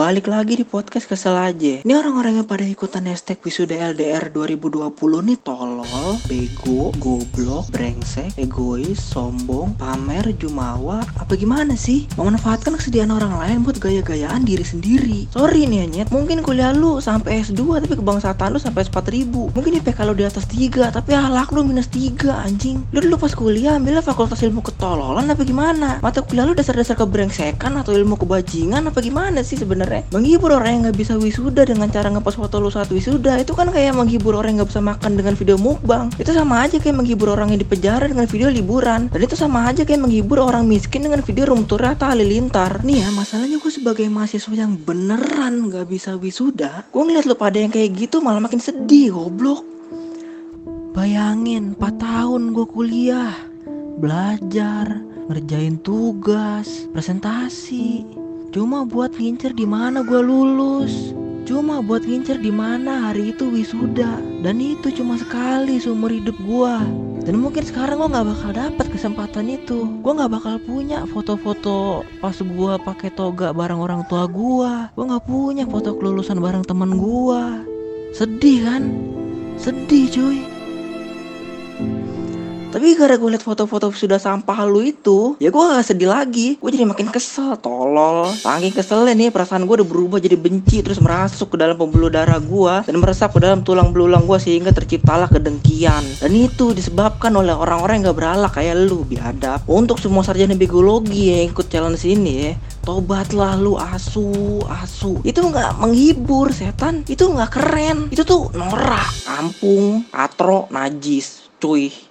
balik lagi di podcast kesel aja. Ini orang-orang yang pada ikutan hashtag wisuda LDR 2020 nih tolol, bego, goblok, brengsek, egois, sombong, pamer, jumawa, apa gimana sih? Memanfaatkan kesediaan orang lain buat gaya-gayaan diri sendiri. Sorry nih Anyet, mungkin kuliah lu sampai S2 tapi kebangsaan lu sampai S4000. Mungkin IPK lu di atas 3 tapi akhlak lu minus 3 anjing. Lu dulu pas kuliah ambilnya fakultas ilmu ketololan apa gimana? Mata kuliah lu dasar-dasar kebrengsekan atau ilmu kebajingan apa gimana sih sebenarnya? Menghibur orang yang nggak bisa wisuda dengan cara ngepost foto lu saat wisuda itu kan kayak menghibur orang yang nggak bisa makan dengan video mukbang. Itu sama aja kayak menghibur orang yang di penjara dengan video liburan. Dan itu sama aja kayak menghibur orang miskin dengan video room tour atau halilintar. Nih ya masalahnya gue sebagai mahasiswa yang beneran nggak bisa wisuda, gue ngeliat lu pada yang kayak gitu malah makin sedih goblok. Bayangin 4 tahun gue kuliah Belajar Ngerjain tugas Presentasi Cuma buat ngincer di mana gue lulus. Cuma buat ngincer di mana hari itu wisuda. Dan itu cuma sekali seumur hidup gue dan mungkin sekarang gue nggak bakal dapet kesempatan itu. Gue nggak bakal punya foto-foto pas gue pakai toga bareng orang tua gue gue nggak punya foto kelulusan bareng temen gue sedih kan? Sedih cuy tapi gara gue liat foto-foto sudah sampah lu itu, ya gue gak sedih lagi. Gue jadi makin kesel, tolol. Saking keselnya nih, perasaan gue udah berubah jadi benci terus merasuk ke dalam pembuluh darah gue dan meresap ke dalam tulang belulang gue sehingga terciptalah kedengkian. Dan itu disebabkan oleh orang-orang yang gak beralak kayak lu, biadab. Untuk semua sarjana biologi yang ikut challenge ini ya, tobatlah lu asu, asu. Itu nggak menghibur setan, itu nggak keren. Itu tuh norak, kampung, atro, najis, cuy.